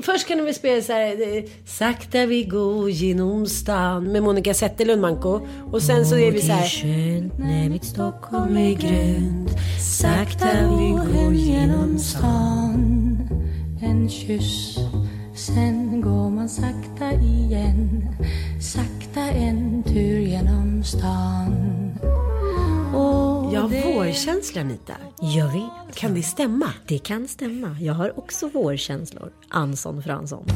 Först kan vi spela så här, eh, Sakta vi går genom stan med Monica Zetterlund Manko. Och sen så är vi så här. Skönt när mitt Stockholm är grönt. Sakta vi går genom stan. En kyss Sen går man sakta igen. Sakta en tur genom stan Jag har vårkänsla Anita. Jag vet. Kan det stämma? Det kan stämma. Jag har också vårkänslor. Anson Fransson.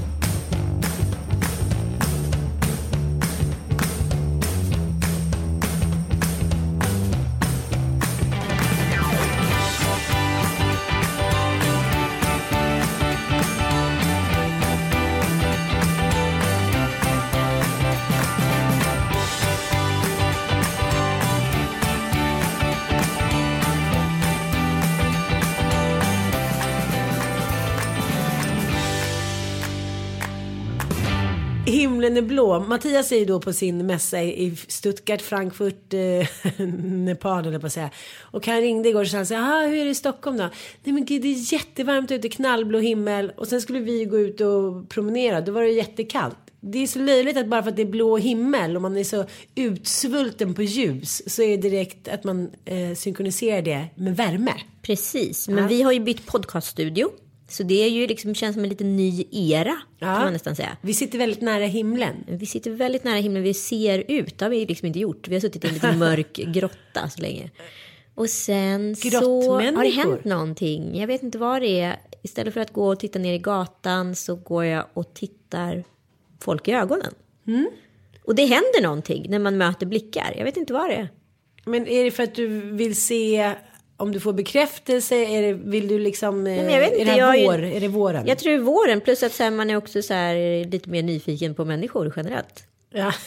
Himlen är blå. Mattias är ju då på sin mässa i Stuttgart, Frankfurt, eh, Nepal eller på att säga. Och han ringde igår och sa här, "Ah, hur är det i Stockholm då? Nej men gud det är jättevarmt ute, knallblå himmel. Och sen skulle vi gå ut och promenera, då var det jättekallt. Det är så löjligt att bara för att det är blå himmel och man är så utsvulten på ljus så är det direkt att man eh, synkroniserar det med värme. Precis, men vi har ju bytt podcaststudio. Så det är ju liksom, känns som en liten ny era kan man nästan säga. Vi sitter väldigt nära himlen. Vi sitter väldigt nära himlen, vi ser ut. Det har vi liksom inte gjort. Vi har suttit i en liten mörk grotta så länge. Och sen så har det hänt någonting. Jag vet inte vad det är. Istället för att gå och titta ner i gatan så går jag och tittar folk i ögonen. Mm. Och det händer någonting när man möter blickar. Jag vet inte vad det är. Men är det för att du vill se om du får bekräftelse? Är det, vill du liksom... men jag vet är inte, det jag här är vår? Är det våren? Jag tror det är våren, plus att så här, man är också så här, lite mer nyfiken på människor generellt. Ja.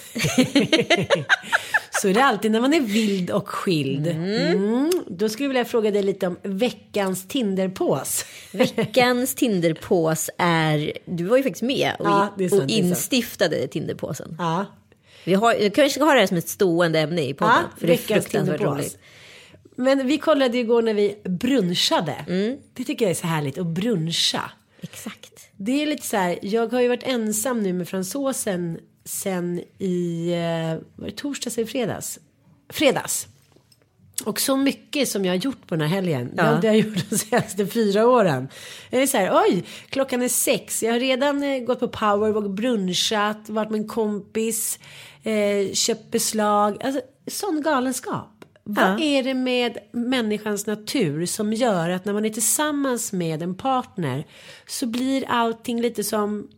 Så är det alltid när man är vild och skild. Mm. Då skulle jag vilja fråga dig lite om veckans Tinderpås. Veckans Tinderpås är, du var ju faktiskt med och, Ja, det är sant, och det är instiftade Tinderpåsen. Ja. Vi har, kanske ska ha det här som ett stående ämne i podden. Ja, för det är fruktansvärt roligt. Men vi kollade igår när vi brunchade. Mm. Det tycker jag är så härligt att bruncha. Exakt. Det är lite så här, jag har ju varit ensam nu med fransosen sen i, eh, var det torsdags eller fredags? Fredags. Och så mycket som jag har gjort på den här helgen. Det har jag gjort de senaste fyra åren. Jag är så här, oj, klockan är sex. Jag har redan eh, gått på powerwalk, brunchat, varit med en kompis, eh, köpt beslag. Alltså, sån galenskap. Vad är det med människans natur som gör att när man är tillsammans med en partner så blir allting lite som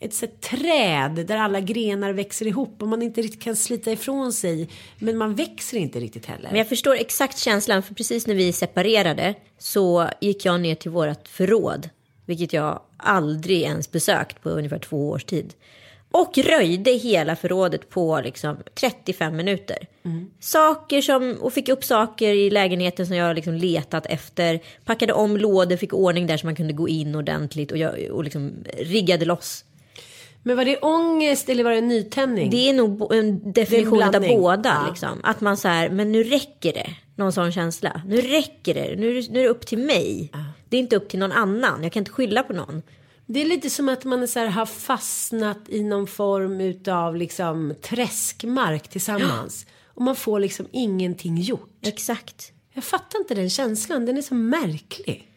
ett här träd där alla grenar växer ihop och man inte riktigt kan slita ifrån sig. Men man växer inte riktigt heller. Men jag förstår exakt känslan, för precis när vi separerade så gick jag ner till vårt förråd, vilket jag aldrig ens besökt på ungefär två års tid. Och röjde hela förrådet på liksom 35 minuter. Saker som, och fick upp saker i lägenheten som jag liksom letat efter. Packade om lådor, fick ordning där så man kunde gå in ordentligt och, jag, och liksom riggade loss. Men var det ångest eller var det en nytändning? Det är nog en definition av blandning. båda. Ja. Liksom. Att man så här, men nu räcker det. Någon sån känsla. Nu räcker det. Nu, nu är det upp till mig. Det är inte upp till någon annan. Jag kan inte skylla på någon. Det är lite som att man så här har fastnat i någon form utav liksom träskmark tillsammans. Och man får liksom ingenting gjort. Exakt. Jag fattar inte den känslan, den är så märklig.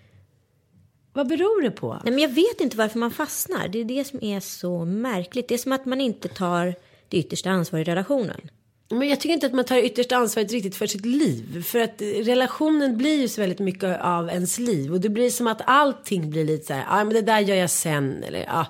Vad beror det på? Nej, men jag vet inte varför man fastnar. Det är det som är så märkligt. Det är som att man inte tar det yttersta ansvaret i relationen. Men jag tycker inte att man tar yttersta ansvaret riktigt för sitt liv. För att relationen blir ju så väldigt mycket av ens liv. Och det blir som att allting blir lite så här, ja men det där gör jag sen. Eller ja,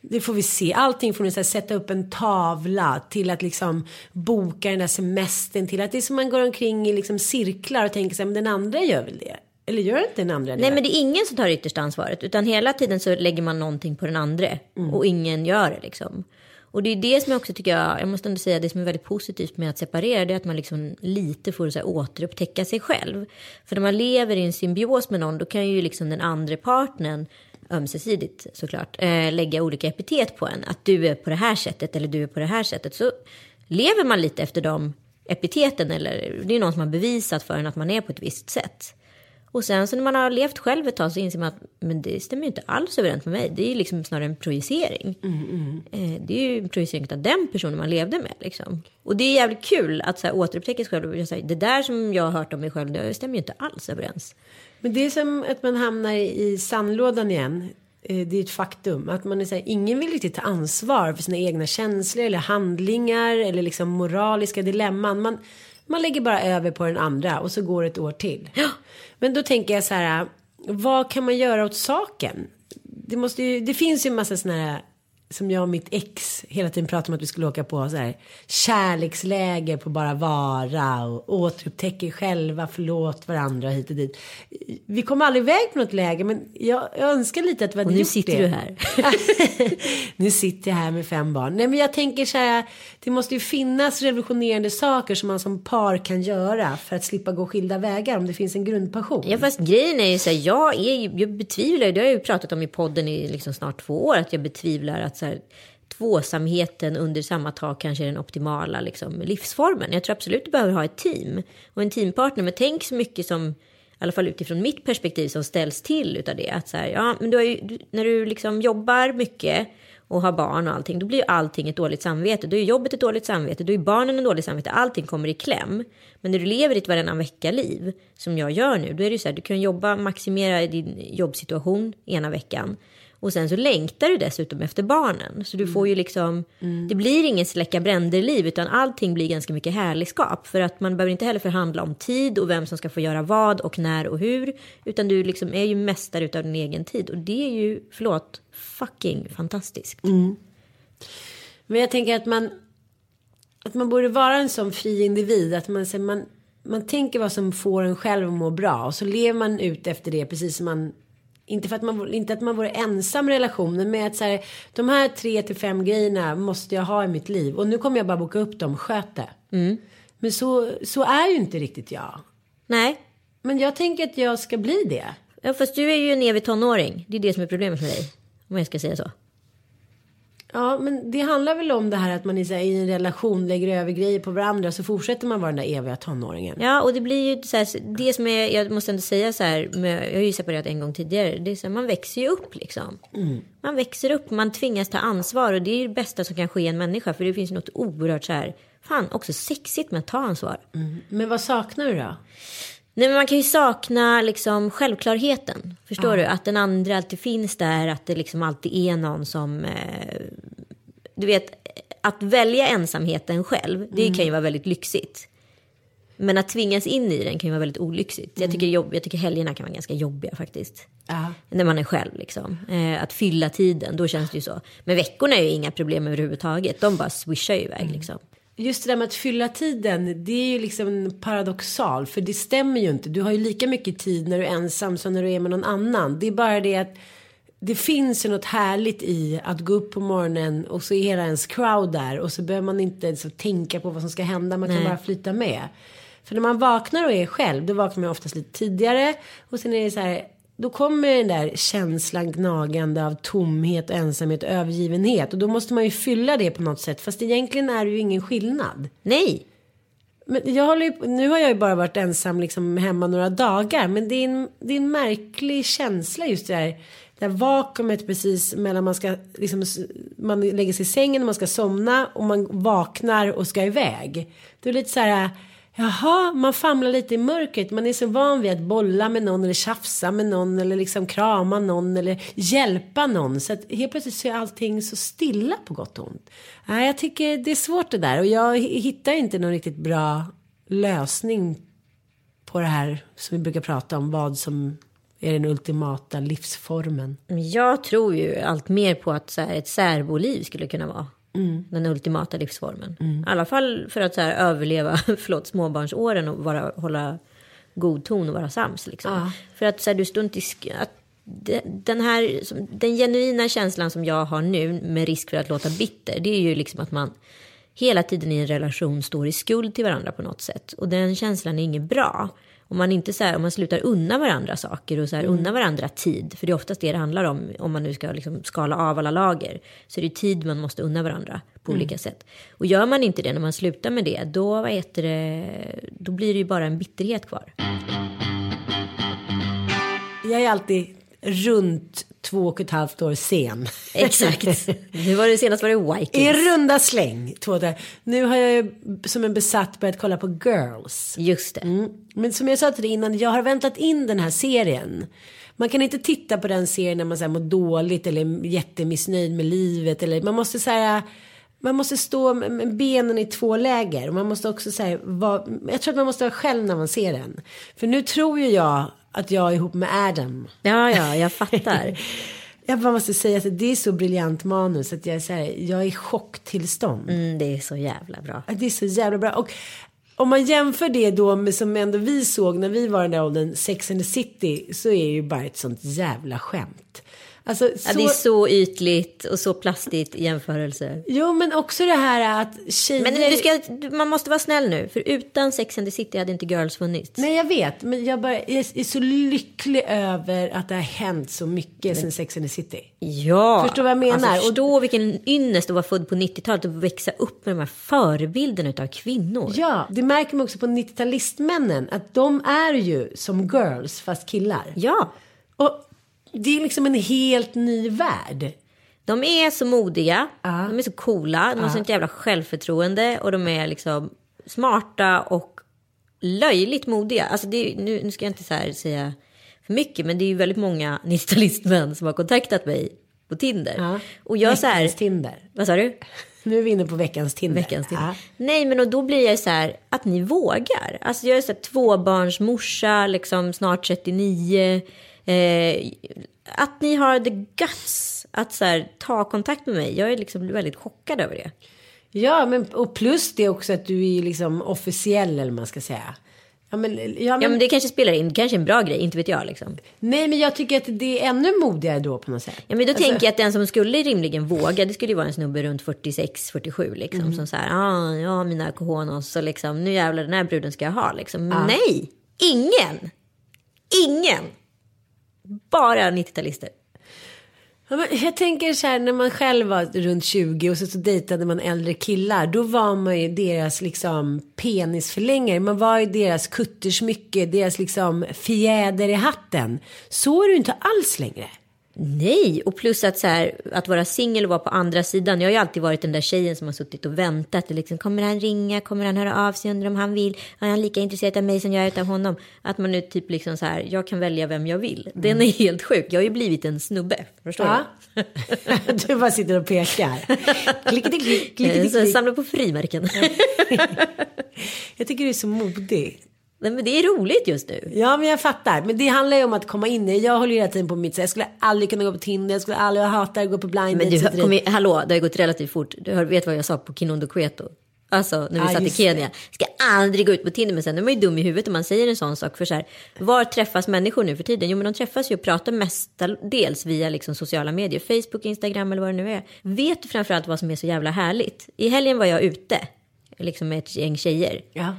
det får vi se. Allting från att sätta upp en tavla till att liksom boka den där semestern. Till att det är som man går omkring i liksom cirklar och tänker så här, men den andra gör väl det. Eller gör inte den andra det? Nej men det är ingen som tar yttersta ansvaret. Utan hela tiden så lägger man någonting på den andra. Och ingen gör det liksom. Och det är det som jag också tycker, jag, jag måste ändå säga, det som är väldigt positivt med att separera, det är att man liksom lite får så här, återupptäcka sig själv. För när man lever i en symbios med någon, då kan ju liksom den andra partnern ömsesidigt såklart, eh, lägga olika epitet på en. Att du är på det här sättet eller du är på det här sättet. Så lever man lite efter de epiteten eller det är någon som har bevisat för en att man är på ett visst sätt. Och sen så när man har levt själv ett tag så inser man att men det stämmer ju inte alls överens med mig. Det är ju liksom snarare en projicering. Eh, det är ju en projicering av den personen man levde med. Liksom. Och det är jävligt kul att så här, återupptäcka sig själv och säga det där som jag har hört om mig själv det stämmer ju inte alls överens. Men det är som att man hamnar i sandlådan igen. Eh, Det är ett faktum. Att man är så här, ingen vill riktigt ta ansvar för sina egna känslor eller handlingar eller liksom moraliska dilemman. Man, man lägger bara över på den andra och så går ett år till. Men då tänker jag så här, vad kan man göra åt saken? Det, måste ju, det finns ju en massa sådana här som jag och mitt ex hela tiden pratade om att vi skulle åka på så här kärleksläger på bara vara och återupptäcker själva, förlåt varandra hit och dit. Vi kom aldrig iväg på något läger men jag, jag önskar lite att vi hade Och nu gjort sitter det. du här. nu sitter jag här med fem barn. Nej men jag tänker så här, det måste ju finnas revolutionerande saker som man som par kan göra för att slippa gå skilda vägar om det finns en grundpassion. Ja fast grejen är ju så här, jag, är, jag betvivlar, det har jag ju pratat om i podden i liksom snart två år, att jag betvivlar att så här, tvåsamheten under samma tak kanske är den optimala liksom, livsformen. Jag tror absolut du behöver ha ett team och en teampartner, men tänk så mycket som, i alla fall utifrån mitt perspektiv, som ställs till utav det. Att så här, ja, men du har ju, du, när du liksom jobbar mycket och har barn och allting, då blir ju allting ett dåligt samvete. Då är jobbet ett dåligt samvete, då är barnen ett dåligt samvete, allting kommer i kläm. Men när du lever ditt varannan vecka-liv, som jag gör nu, då är det ju så här, du kan jobba, maximera din jobbsituation ena veckan. Och sen så längtar du dessutom efter barnen. Så du får ju liksom, det blir ingen släcka bränder-liv, utan allting blir ganska mycket härligskap. För att man behöver inte heller förhandla om tid och vem som ska få göra vad och när och hur. Utan du liksom är ju mästare utav din egen tid. Och det är ju, förlåt, fucking fantastiskt. Men jag tänker att man att man borde vara en sån fri individ att man, man, man tänker vad som får en själv att må bra och så lever man ut efter det precis som man inte för att man, inte att man vore ensam i relationen men att så här, de här tre till fem grejerna måste jag ha i mitt liv och nu kommer jag bara boka upp dem, sköt det. Men så, så är ju inte riktigt jag. Nej, Men jag tänker att jag ska bli det. ja, fast du är ju en evig tonåring. Det är det som är problemet med dig. Om jag ska säga så. Ja, men det handlar väl om det här att man i, här, i en relation lägger över grejer på varandra så fortsätter man vara den där eviga tonåringen. Ja, och det blir ju så här, det som är, jag måste ändå säga så här, jag har ju separerat en gång tidigare, det är så här, man växer ju upp liksom. Man växer upp, man tvingas ta ansvar och det är ju det bästa som kan ske en människa, för det finns något oerhört så här, fan också sexigt med att ta ansvar. Men vad saknar du då? Nej, men man kan ju sakna liksom självklarheten. Förstår du? Att den andra alltid finns där, att det liksom alltid är någon som... Eh, du vet, att välja ensamheten själv, det kan ju vara väldigt lyxigt. Men att tvingas in i den kan ju vara väldigt olyxigt. Jag, tycker jobb, jag tycker helgerna kan vara ganska jobbiga faktiskt. Ja. När man är själv liksom. Eh, att fylla tiden, då känns det ju så. Men veckorna är ju inga problem överhuvudtaget. De bara swishar ju iväg liksom. Just det där med att fylla tiden, det är ju liksom paradoxal. För det stämmer ju inte. Du har ju lika mycket tid när du är ensam som när du är med någon annan. Det är bara det att det finns ju något härligt i att gå upp på morgonen och så är hela ens crowd där. Och så behöver man inte så tänka på vad som ska hända. Man kan bara flyta med. För när man vaknar och är själv, då vaknar man oftast lite tidigare. Och sen är det så här, då kommer den där känslan gnagande av tomhet, ensamhet och övergivenhet. Och då måste man ju fylla det på något sätt. Fast egentligen är det ju ingen skillnad. Nej, Men jag håller ju, nu har jag ju bara varit ensam liksom hemma några dagar. Men det är en, det är en märklig känsla just det där. Det där vakuumet precis mellan man ska, liksom, man lägger sig i sängen och man ska somna och man vaknar och ska iväg. Det är lite så här, Jaha, man famlar lite i mörkret. Man är så van vid att bolla med någon eller tjafsa med någon eller liksom krama någon eller hjälpa någon. Så att helt plötsligt så är allting så stilla på gott och ont. Nej, jag tycker det är svårt det där och jag hittar inte någon riktigt bra lösning på det här som vi brukar prata om. Vad som är den ultimata livsformen. Jag tror ju allt mer på att så här, ett särboliv skulle kunna vara den ultimata livsformen. I alla fall för att så här, överleva förlåt, småbarnsåren och vara, hålla god ton och vara sams. Liksom. Ja. För att så här, du står inte att de- den här, den genuina känslan som jag har nu med risk för att låta bitter, det är ju liksom att man hela tiden i en relation står i skuld till varandra på något sätt. Och den känslan är inget bra. Om man inte så här, om man slutar unna varandra saker och så här, unna varandra tid, för det är oftast det det handlar om, om man nu ska liksom skala av alla lager, så är det tid man måste unna varandra på olika sätt. Och gör man inte det, när man slutar med det, då, vad heter det, då blir det ju bara en bitterhet kvar. Jag är alltid runt två och ett halvt år sen. Exakt. Nu var det senast var det I Vikings. runda släng. Två där. Nu har jag som en besatt börjat kolla på Girls. Just det. Mm. Men som jag sa till dig innan, jag har väntat in den här serien. Man kan inte titta på den serien när man så här, mår dåligt eller är jättemissnöjd med livet. Eller, man måste så här, man måste stå med med benen i två läger. Och man måste också säga, jag tror att man måste vara själv när man ser den. För nu tror ju jag att jag är ihop med Adam. Ja, ja, jag fattar. Jag bara måste säga att det är så briljant manus att jag är så här, jag är i chocktillstånd. Mm, det är så jävla bra. Det är så jävla bra. Och om man jämför det då med som ändå vi såg när vi var i den där åldern, Sex and the City, så är det ju bara ett sånt jävla skämt. Alltså, så... Ja, det är så ytligt och så plastigt i jämförelse. Jo, men också det här att tjejer... Men du ska, man måste vara snäll nu, för utan Sex and the City hade inte Girls funnits. Nej, jag vet. Men jag bara jag är så lycklig över att det har hänt så mycket sen Sex and the City. Ja, Förstår vad jag menar? Alltså, Och- förstå vilken ynnest att vara född på 90-talet och växa upp med de här förebilderna av kvinnor. Ja, det märker man också på 90-talistmännen. Att de är ju som girls fast killar. Ja, Och det är liksom en helt ny värld. de är så modiga, Ja. de är så coola, de har sånt jävla självförtroende och de är liksom smarta och löjligt modiga. Alltså är- nu, nu ska jag inte säga för mycket, men det är ju väldigt många 90-talistmän som har kontaktat mig på Tinder. Ja. Och jag så här, Veckans Tinder. vad sa du? Nu är vi inne på veckans Tinder. Veckans Tinder. Ja. Nej, men och då blir jag så här, att ni vågar. Alltså jag är så här tvåbarnsmorsa, liksom snart 39. Eh, att ni har the guts att så här, ta kontakt med mig. Jag är liksom väldigt chockad över det. Ja, men och plus det också att du är liksom officiell eller man ska säga. Ja, men, ja, men, Ja, men det kanske spelar in. Kanske en bra grej, inte vet jag liksom. Nej, men jag tycker att det är ännu modigare då på något sätt. Ja, men då Alltså- tänker jag att den som skulle rimligen våga, det skulle ju vara en snubbe runt 46-47 liksom. Mm. Som så här, ah, har mina cojones och liksom, nu jävlar den här bruden ska jag ha liksom. Nej, ingen! Ingen! Bara 90-talister. Jag tänker så här när man själv var runt 20 och så, så dejtade man äldre killar. Då var man ju deras liksom penisförlängare. Man var ju deras kuttersmycke, deras liksom fjäder i hatten. Så är det ju inte alls längre. Nej, och plus att, så här, att vara singel och vara på andra sidan. Jag har ju alltid varit den där tjejen som har suttit och väntat. Liksom, kommer han ringa? Kommer han höra av sig? Undrar om han vill? Är han lika intresserad av mig som jag är av honom? Att man nu typ liksom så här, jag kan välja vem jag vill. Den är helt sjuk. Jag har ju blivit en snubbe. Förstår Ja. du? du bara sitter och pekar. Klickety klick, klickety Så jag samlar på frimärken. Jag tycker du är så modig. Nej, men det är roligt just nu. Ja, men jag fattar. Men det handlar ju om att komma in i Jag håller ju hela tiden på mitt sätt. Jag skulle aldrig kunna gå på Tinder. Jag skulle aldrig, jag hatar att gå på blind Men du, dates. kom igen, hallå, det har gått relativt fort. Du hör- vet vad jag sa på Kinondo Cueto? Alltså när vi Ja, satt i Kenya. Ska aldrig gå ut på Tinder. Men sen är man ju dum i huvudet om man säger en sån sak. För så här, var träffas människor nu för tiden? Jo men de träffas ju och pratar mestadels via liksom sociala medier. Facebook, Instagram eller vad det nu är. Vet du framförallt vad som är så jävla härligt? I helgen var jag ute. Liksom med ett gäng tjejer. Ja.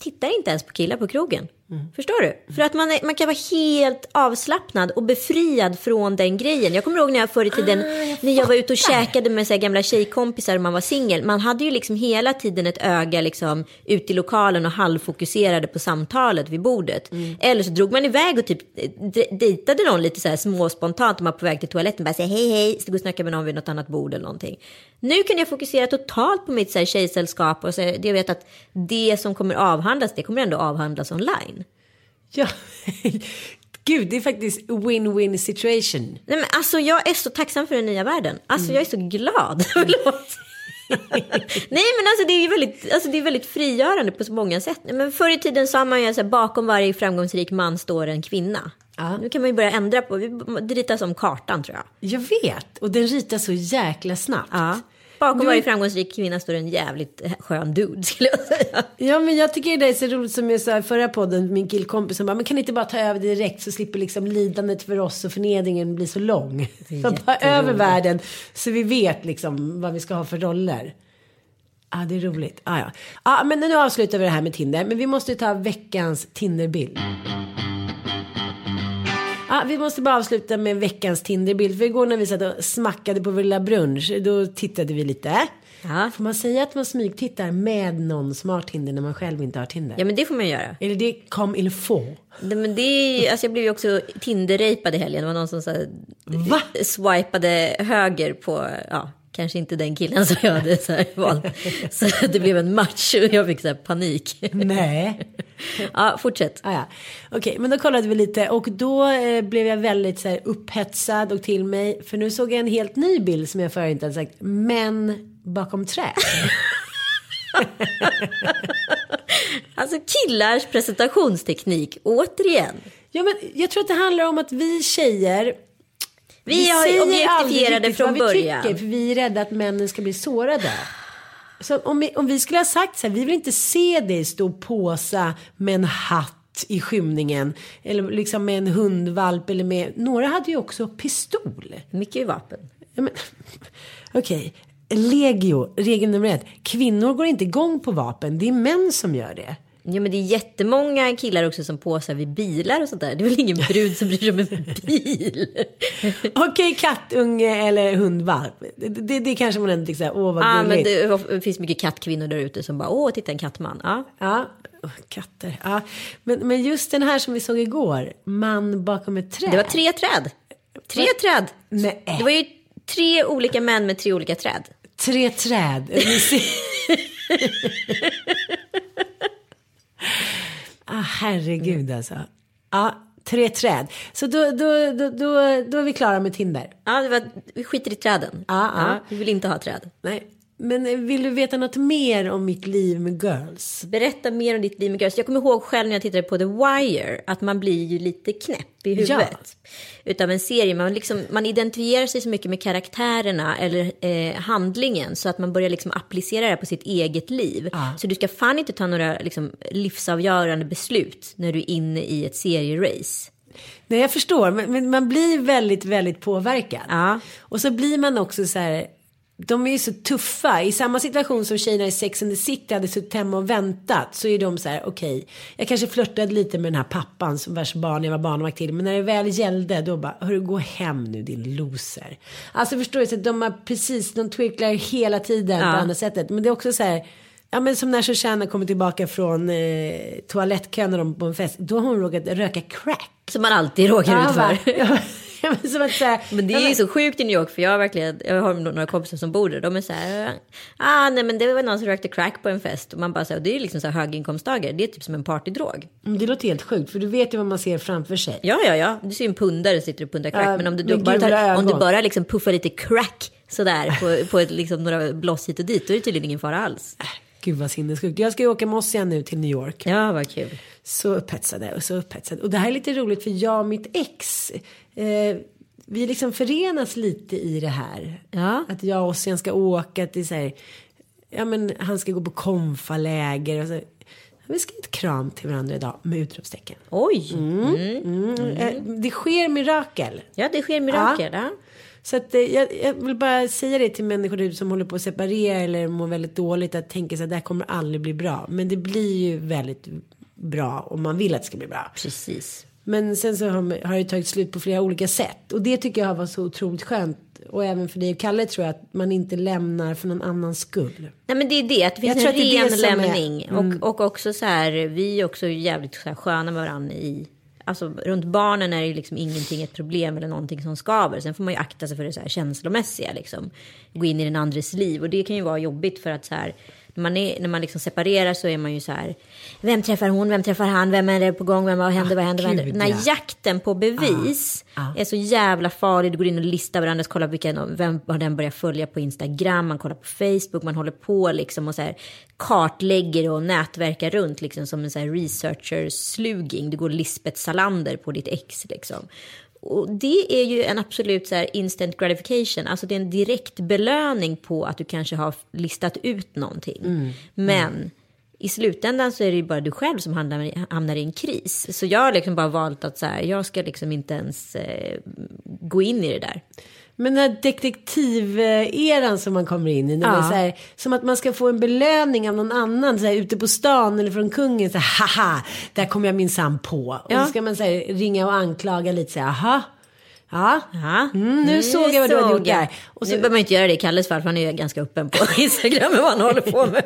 Tittar inte ens på killar på krogen. Förstår du? För att man, är, man kan vara helt avslappnad och befriad från den grejen. Jag kommer ihåg när jag förr i tiden, när jag var ute och käkade med så gamla tjejkompisar och man var singel. Man hade ju liksom hela tiden ett öga liksom ut i lokalen och halvfokuserade på samtalet vid bordet. Eller så drog man iväg och typ eh, de- dejtade någon lite så här småspontant man var på väg till toaletten. Bara säga hej hej, stod och snackade med någon vid något annat bord eller någonting. Nu kan jag fokusera totalt på mitt så här, tjejsällskap och så, jag vet att det som kommer avhandlas, det kommer ändå avhandlas online. Ja, gud, det är faktiskt win-win situation. Nej, men alltså jag är så tacksam för den nya världen. Alltså jag är så glad. Förlåt. Nej men alltså det är väldigt, alltså, det är väldigt frigörande på så många sätt. Men förr i tiden sa man ju här, bakom varje framgångsrik man står en kvinna. Ja. Nu kan man ju börja ändra på, det ritas om kartan tror jag. Jag vet, och den ritas så jäkla snabbt. Ja. Bakom Du- varje framgångsrik kvinna står en jävligt skön dude skulle jag säga. Ja men jag tycker det är så roligt som jag sa i förra podden, min killkompis som bara, men kan ni inte bara ta över direkt så slipper liksom lidandet för oss och förnedringen bli så lång. Så ta över världen så vi vet liksom vad vi ska ha för roller. Ja det är roligt. Ah, ja. ah, men nu avslutar vi det här med Tinder, men vi måste ju ta veckans Tinderbild. Ja, vi måste bara avsluta med veckans Tinderbild. För igår när vi satt och smackade på vår lilla brunch, då tittade vi lite. Ja. Får man säga att man smygtittar med någon som har Tinder när man själv inte har Tinder? ja men det får man göra. Eller det kom il faut. Det, men det är, alltså jag blev ju också Tinder-rapad i helgen. Det var någon som så här, Va? swipade höger på, ja, kanske inte den killen som jag hade så valt. Så det blev en match och jag fick så panik. Nej. Ja, fortsätt. Ah, ja. Okej, men då kollade vi lite och då eh, blev jag väldigt så här, upphetsad och till mig. För nu såg jag en helt ny bild som jag förut inte hade sagt. Män bakom träd. Alltså killars presentationsteknik, återigen. ja, men jag tror att det handlar om att vi tjejer. Vi har objektifierade aldrig riktigt från vad vi början. Tycker, för vi är rädda att männen ska bli sårade. Så om vi, om vi skulle ha sagt så här, vi vill inte se dig stå och påsa med en hatt i skymningen. Eller liksom med en hundvalp eller med, några hade ju också pistol. Mycket vapen. Ja, Okej, legio, regel nummer ett. Kvinnor går inte igång på vapen, det är män som gör det. Ja men det är jättemånga killar också som påsar vid bilar och sånt där. Det är väl ingen brud som bryr sig om en bil? Okej, kattunge eller hundvalp. Det, det, det kanske man ändå tycker såhär, åh vad Ja men gulligt. det finns mycket kattkvinnor där ute som bara, åh titta en kattman. Ja. Ja, katter. Ja. Men, men just den här som vi såg igår, man bakom ett träd. Det var tre träd. Tre träd. Nej. Det var ju tre olika män med tre olika träd. Tre träd. Ah, herregud alltså. Ja, tre träd. Så då, då, då, då, då är vi klara med Tinder. Ja, det var, vi skiter i träden. Ja, ja. vi vill inte ha träd. Nej. Men eh, vill du veta något mer om mitt liv med girls? Berätta mer om ditt liv med girls. Jag kommer ihåg själv när jag tittade på The Wire att man blir ju lite knäpp i huvudet. Utav en serie. Man, liksom, man identifierar sig så mycket med karaktärerna eller eh, handlingen så att man börjar liksom applicera det på sitt eget liv. Så du ska fan inte ta några liksom, livsavgörande beslut när du är inne i ett serierace. Nej, jag förstår. Men, men man blir väldigt, väldigt påverkad. Ja. Och så blir man också så här. De är ju så tuffa. I samma situation som tjejerna i Sex and the City hade suttit hemma och väntat. Så är de så här, okej. jag kanske flörtade lite med den här pappan som vars barn jag var barnvakt till. Men när det väl gällde då bara, hörru gå hem nu din loser. Alltså förstår du, så de har precis, de twicklar hela tiden på andra sättet. Men det är också så här. Ja men som när Shoshana kommer tillbaka från eh, toalettkön när de på en fest. Då har hon råkat röka crack. Som man alltid råkar ut va? för. Som att säga, Men det är ju så sjukt i New York för jag har verkligen, jag har några kompisar som bor där, de är så här, ah nej men det var någon som rökte crack på en fest och man bara så här, det är ju liksom så här höginkomsttagare, det är typ som en partydrog. Mm, Det låter helt sjukt för du vet ju vad man ser framför sig. Ja, ja, ja, du ser ju en pundare sitter och pundar crack, Ja, men om du, då bara, tar, om du bara liksom puffar lite crack sådär på, på ett, liksom några bloss hit och dit, då är det tydligen ingen fara alls. Gud vad sinnessjukt. Jag ska ju åka med oss igen nu till New York. Ja, vad kul. Så upphetsade och så upphetsade. Och det här är lite roligt för jag och mitt ex. Eh, vi liksom förenas lite i det här. Ja. Att jag och Ossian ska åka till så här. Ja men han ska gå på konfaläger. Och så. Vi ska ge ett kram till varandra idag med utropstecken. Oj! Mm, eh, det sker mirakel. Ja, det sker mirakel. Ja. Så att, eh, jag, jag vill bara säga det till människor som håller på att separera eller mår väldigt dåligt. Att tänka sig att det här kommer aldrig bli bra. Men det blir ju väldigt bra om man vill att det ska bli bra. Precis. Men sen så har, har det tagit slut på flera olika sätt. Och det tycker jag har varit så otroligt skönt. Och även för dig och Kalle tror jag att man inte lämnar för någon annans skull. Nej men det är det, att det Jag finns tror en ren som är- Mm. lämning. Och, och också så här, vi är också jävligt så här sköna med varandra i alltså runt barnen är det ju liksom ingenting ett problem eller någonting som skaver. Sen får man ju akta sig för det så här känslomässiga liksom. Gå in i den andres liv och det kan ju vara jobbigt för att så här när man, är, när man liksom separerar så är man ju så här, vem träffar hon, vem träffar han, vem är det på gång, vem, vad händer, vad händer, vad händer. gud, Den här ja. jakten på bevis är så jävla farlig. Du går in och listar varandras, kollar vilken, vem har den börjat följa på Instagram, man kollar på Facebook, man håller på liksom och så här kartlägger och nätverkar runt liksom som en så här researcher-sluging. Du går Lisbeth Salander på ditt ex liksom. Och det är ju en absolut så här instant gratification, alltså det är en direkt belöning på att du kanske har listat ut någonting. Men i slutändan så är det ju bara du själv som hamnar, i- hamnar i en kris. Så jag har liksom bara valt att så här, jag ska liksom inte ens eh, gå in i det där. Men den här detektiveran som man kommer in i. När Ja. så här, som att man ska få en belöning av någon annan. Så här, ute på stan eller från kungen. Så här, haha, där kom jag minsann på. Och Ja. så ska man så här, ringa och anklaga lite. Så här, aha. Ja. Mm, nu såg jag vad du hade gjort där. Och så- Nu behöver man inte göra det i Kalles fall, för han är ju ganska öppen på Instagram med vad han håller på med.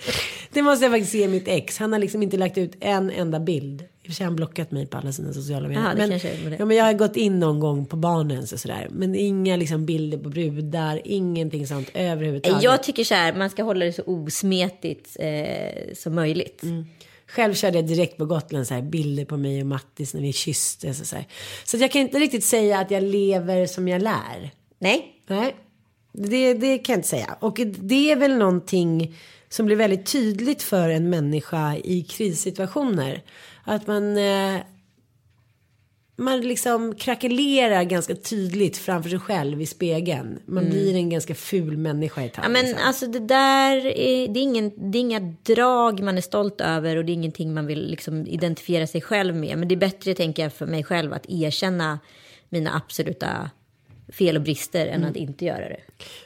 Det måste jag faktiskt se mitt ex. Han har liksom inte lagt ut en enda bild. I och för sig har han blockat mig på alla sina sociala medier. Det men, ja, men jag har gått in någon gång på barnens och sådär. Men inga liksom bilder på brudar. Ingenting sånt överhuvudtaget. Jag tycker så här, man ska hålla det så osmetigt eh, som möjligt. Själv körde jag direkt på Gotland så här, bilder på mig och Mattis när vi kysstes och så här. Så jag kan inte riktigt säga att jag lever som jag lär. Nej, Nej, det, det kan jag inte säga. Och det är väl någonting som blir väldigt tydligt för en människa i krissituationer. Att man, eh, man liksom krackelerar ganska tydligt framför sig själv i spegeln. Man blir en ganska ful människa i tag. Ja, men liksom. alltså det där är, det är, ingen, det är inga drag man är stolt över och det är ingenting man vill liksom identifiera sig själv med. Men det är bättre, tänker jag, för mig själv att erkänna mina absoluta fel och brister än att inte göra det.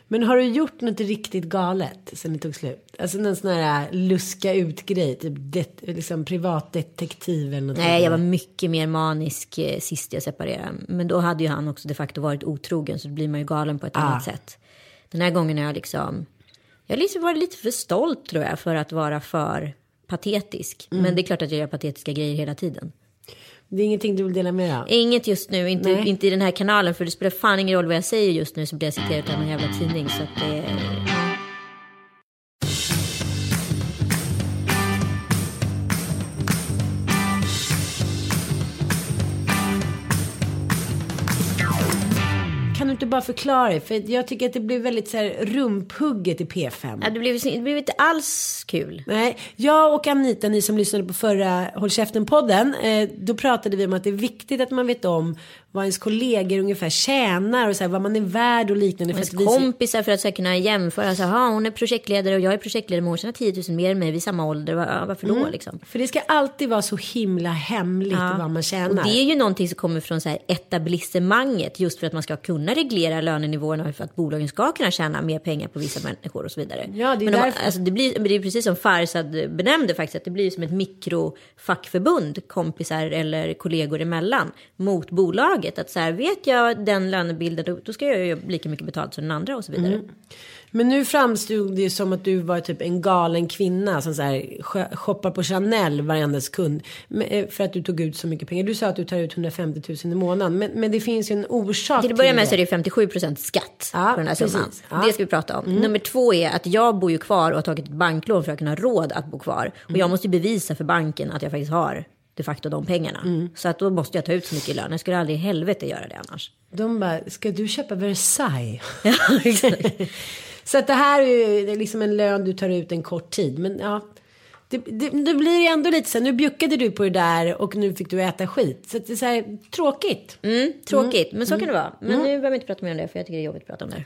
Men har du gjort något riktigt galet sen det tog slut? Alltså någon sån här luska ut grej, typ det, liksom privatdetektiv eller något Nej, sånt jag var mycket mer manisk eh, sist jag separerade. Men då hade ju han också de facto varit otrogen så då blir man ju galen på ett annat sätt. Den här gången har jag liksom, jag har liksom varit lite för stolt tror jag för att vara för patetisk. Men det är klart att jag gör patetiska grejer hela tiden. Det är ingenting du vill dela med dig av? Inget just nu, inte, Nej. inte i den här kanalen för det spelar fan ingen roll vad jag säger just nu så blir jag citerad av någon jävla tidning. Så att det, inte bara förklara det? För jag tycker att det blir väldigt så här rumphugget i P5. Ja, det, blev, det blev inte alls kul. Nej, jag och Anita, ni som lyssnade på förra Håll Käften-podden, eh, då pratade vi om att det är viktigt att man vet om vad ens kollegor ungefär tjänar och så här, vad man är värd och liknande. För Ens att kompisar för att så här, kunna jämföra. Så, här, "Ha, hon är projektledare och jag är projektledare men hon tjänar 10 000 mer än mig vid samma ålder. Va- ja, Varför då liksom? För det ska alltid vara så himla hemligt vad man tjänar. Och det är ju någonting som kommer från så här etablissemanget just för att man ska kunna reglera lönenivåerna för att bolagen ska kunna tjäna mer pengar på vissa människor och så vidare. Ja, det är Men de, alltså, det, blir, det är precis som Farsad benämnde faktiskt, att det blir som ett mikrofackförbund, kompisar eller kollegor emellan, mot bolaget. Att så här, vet jag den lönebilden, då, då ska jag ju lika mycket betalt som den andra och så vidare. Mm. Men nu framstod det ju som att du var typ en galen kvinna som så här sh- shoppar på Chanel varenda. Men, eh, För att du tog ut så mycket pengar. Du sa att du tar ut 150 000 i månaden. Men, men det finns ju en orsak Till att börja med det. så är det 57 procent skatt Ja, på den här summan. Ja. Mm. Det ska vi prata om. Nummer två är att jag bor ju kvar och har tagit ett banklån för att kunna ha råd att bo kvar. Och Mm. jag måste ju bevisa för banken att jag faktiskt har de facto de pengarna. Mm. Så att då måste jag ta ut så mycket i lön. Jag skulle aldrig i helvete göra det annars. De bara, ska du köpa Versailles? Ja, exakt. Så att det här är ju liksom en lön du tar ut en kort tid. Men ja, det, det, det blir ändå lite så här, nu bjuckade du på det där och nu fick du äta skit. Så att det är så här, tråkigt. Mm, tråkigt, men så kan det vara. Men nu behöver vi inte prata mer om det för jag tycker det är jobbigt att prata om det.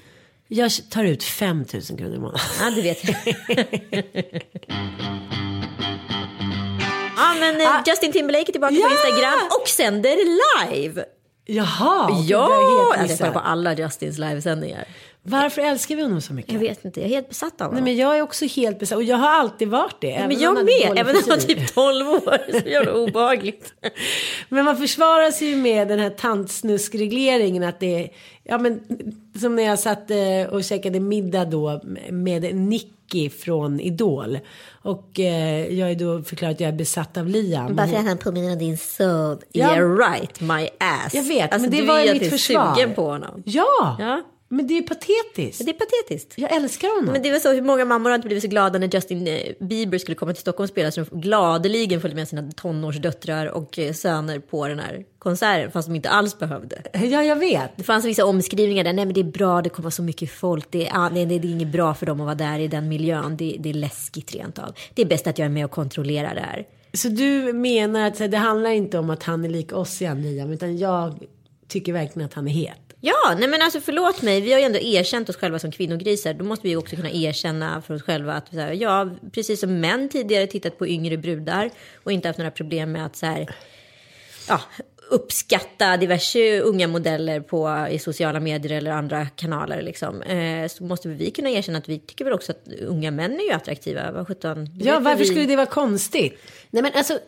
Jag tar ut 5 000 kronor i månaden. Ja, det vet jag. men eh, Justin Timberlake är tillbaka Ja! på Instagram och sänder live. Jaha, jag Ja, jag missat. kollar på alla Justins livesändningar. Varför älskar vi honom så mycket? Jag vet inte, jag är helt besatt av honom. Nej, men jag är också helt besatt. Och jag har alltid varit det. även men jag med, även om jag var typ 12 år. Så jävla obehagligt. Men man försvarar sig ju med den här tantsnuskregleringen att det är, ja men som när jag satt eh, och käkade middag då med Nicky från Idol. Och eh, jag är då förklarat att jag är besatt av Liam. Bara för att han påminner om din son. Ja. Yeah right, my ass. Jag vet, alltså, men det var ju mitt du är försvar. på honom. Ja, Ja. Men det är ju patetiskt. Det är patetiskt. Jag älskar honom. Men det var så, hur många mammor har inte blivit så glada när Justin eh, Bieber skulle komma till Stockholm och spela så de gladeligen följde med sina tonårsdöttrar och eh, söner på den här konserten fast de inte alls behövde. Ja, jag vet. Det fanns vissa omskrivningar där, nej men det är bra, det kommer så mycket folk, det är, ah, nej, det är inget bra för dem att vara där i den miljön, det, det är läskigt rent av. Det är bäst att jag är med och kontrollerar det här. Så du menar att det handlar inte om att han är lik oss igen Liam, utan jag tycker verkligen att han är het. Ja, nej men alltså förlåt mig, vi har ju ändå erkänt oss själva som kvinnogrisar. Då måste vi ju också kunna erkänna för oss själva att så här, ja, precis som män tidigare tittat på yngre brudar och inte haft några problem med att så här, ja, uppskatta diverse unga modeller på, i sociala medier eller andra kanaler. Liksom. Eh, så måste vi kunna erkänna att vi tycker väl också att unga män är ju attraktiva. Sjutton. det Ja, vet varför vi. skulle det vara konstigt? Nej, men alltså,